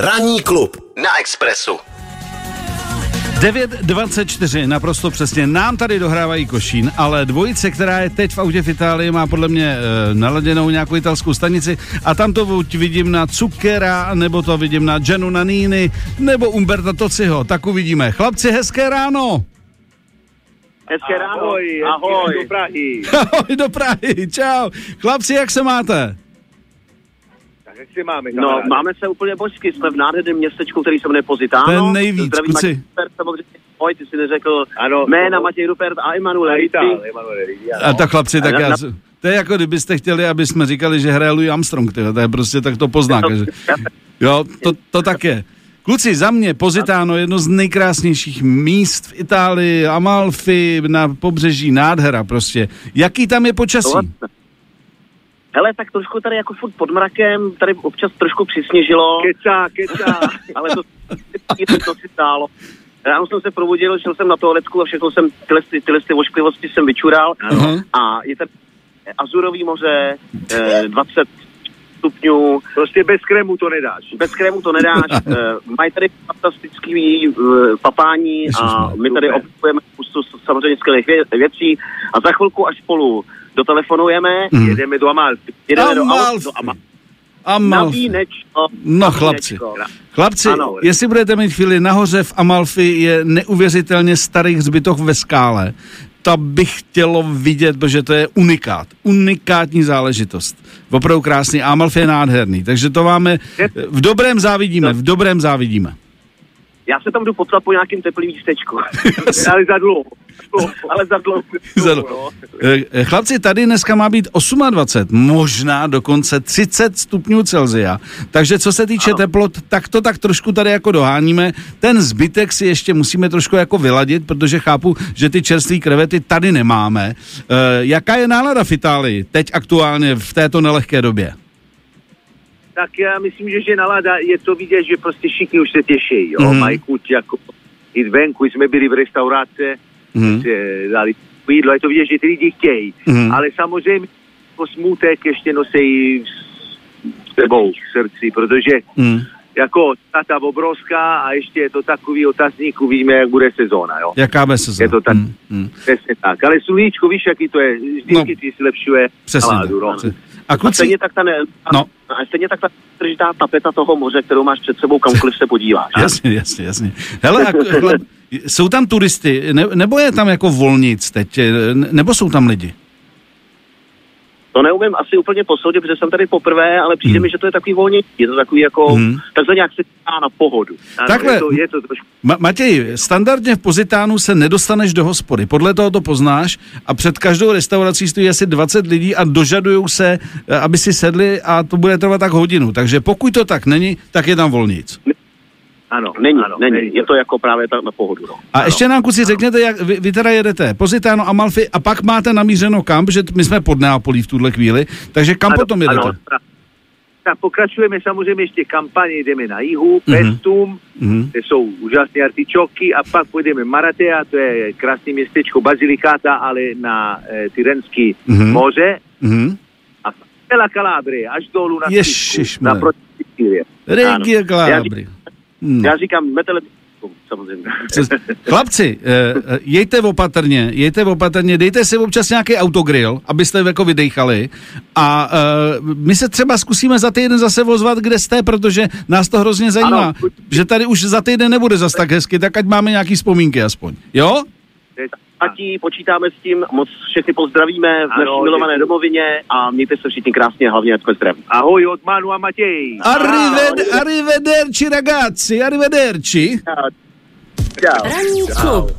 Ranní klub na Expressu. 9.24, naprosto přesně. Nám tady dohrávají Košín, ale dvojice, která je teď v autě v Itálii, má podle mě e, naladěnou nějakou italskou stanici a tam to buď vidím na Cukera, nebo to vidím na Giannu Nanini, nebo Umberta Tociho. Tak uvidíme. Chlapci, hezké ráno. Hezké ráno. Ahoj, Ahoj. do Prahy. Ahoj do Prahy, čau. Chlapci, jak se máte? Jak si máme, No, máme se úplně božsky, jsme v nádherném městečku, který se jmenuje Positano. Ten nejvíc, Zdravím kluci. Matěj Rupert, samozřejmě. Ahoj, ty si neřekl Ano. jména Matěj Rupert a Ricci, ano. A tak chlapci, tak Na- já... na- To je jako kdybyste chtěli, aby jsme říkali, že hraje Louis Armstrong, tyhle, to je prostě tak to pozná. Že... Jo, to, to tak je. Kluci, za mě Pozitáno jedno z nejkrásnějších míst v Itálii, Amalfi, na pobřeží, nádhera prostě. Jaký tam je počasí? Hele, tak trošku tady jako furt pod mrakem, tady občas trošku přisněžilo, Kecá, kecá. ale to, to, to si stálo. Ráno jsem se probudil, šel jsem na toaletku a všechno jsem, tyhle, ty- tyhle ty ošklivosti jsem vyčural. Aha. A je tady Azurový moře, eh, 20 stupňů, Prostě bez krému to nedáš. bez krému to nedáš. Uh, mají tady fantastický uh, papání a Ježišmarja. my tady obsluhujeme spoustu samozřejmě skvělých vě- věcí a za chvilku až spolu dotelefonujeme, Mhm. Jedeme do Amalfi. jedeme do, Amalfi. Amalfi. do Ama- na Amalfi. vínečko. No na chlapci. Chlapci, Ano. jestli budete mít chvíli nahoře v Amalfi, je neuvěřitelně starých hřbitov ve skále. To bych chtělo vidět, protože to je unikát. Unikátní záležitost. Opravdu krásný. Amalfi je nádherný. Takže to máme v dobrém závidíme. V dobrém závidíme. Já se tam jdu potkat po nějakým teplým místečku. Ale za dlouho. Ale za dlouho. Za- no. Eh, Chlapci, tady dneska má být 28, možná dokonce 30 stupňů Celzia. Takže co se týče teplot, tak to tak trošku tady jako doháníme. Ten zbytek si ještě musíme trošku jako vyladit, protože chápu, že ty čerstvé krevety tady nemáme. Eh, jaká je nálada v Itálii teď aktuálně v této nelehké době? Tak já myslím, že, že nalada je to vidět, že prostě všichni už se těší, jo. Mm. Mají chuť jako jít venku, jsme byli v restaurace, mm. se dali jídlo, je to vidět, že ty lidi chtějí. Mhm. Ale samozřejmě jako smutek ještě nosí s sebou v srdci, protože Mm. jako tata obrovská a ještě je to takový otazník, uvidíme, jak bude sezóna, jo. Jaká bez sezóna? Je to tak. Mm, mm. Přesně tak. Ale sluníčko, víš, jaký to je, vždycky No. no. ti zlepšuje Přesně náladu, tak. no. A A kluci, stejně tak ta, ne, a, No. a stejně tak ta držitá tapeta toho moře, kterou máš před sebou, kamkoliv se podíváš. Jasně, jasně, jasně. Hele, a, hele, jsou tam turisty, ne, nebo je tam jako volnic teď, ne- nebo jsou tam lidi? To neumím asi úplně posoudit, protože jsem tady poprvé, ale přijde Hmm. mi, že to je takový volně, je to takový jako, Hmm. takhle nějak se dá na pohodu. Takhle. Je to, je to trošku Ma- Matěj, standardně v Pozitánu se nedostaneš do hospody, podle toho to poznáš a před každou restaurací stojí asi 20 lidí a dožadují se, eh, aby si sedli a to bude trvat tak hodinu. Takže pokud to tak není, tak je tam volnic. Ano, Není, ano, není, je to jako právě tak na pohodu. No. A ještě nám kuci řekněte, jak vy, vy teda jedete Pozitáno, Amalfi a pak máte namířeno kam, že my jsme pod Neapolí v tuhle chvíli, takže kam ano, potom jedete? Ano, tak pokračujeme samozřejmě ještě kampaně, jdeme na jihu, Mhm. mm-hmm. Pestum, Mhm. kde jsou úžasné artičoky a pak půjdeme Maratea, to je krásné městečko Bazilikáta, ale na e, Tyrenský Mhm. mm-hmm. moře Mhm. a celá Kalábrie, až dolů na Ježišmarja. naproti Sicílie. Regia Ano. Calabria. Hmm. Já říkám metele, samozřejmě. Chlapci, eh, eh, jejte opatrně, jejte opatrně, dejte si občas nějaký autogrill, abyste jako vydechali a eh, my se třeba zkusíme za týden zase ozvat, kde jste, protože nás to hrozně zajímá, Ano. že tady už za týden nebude zas tak hezky, tak ať máme nějaký vzpomínky aspoň, jo? Je- Platí, počítáme s tím, moc všechny pozdravíme v naší Ano, milované děkuji. domovině a mějte se všichni krásně, hlavně jsme zdraví. Ahoj od Manu a Matěj. Arrived, arrivederci ragazzi, arrivederci. Ciao. Ranní klub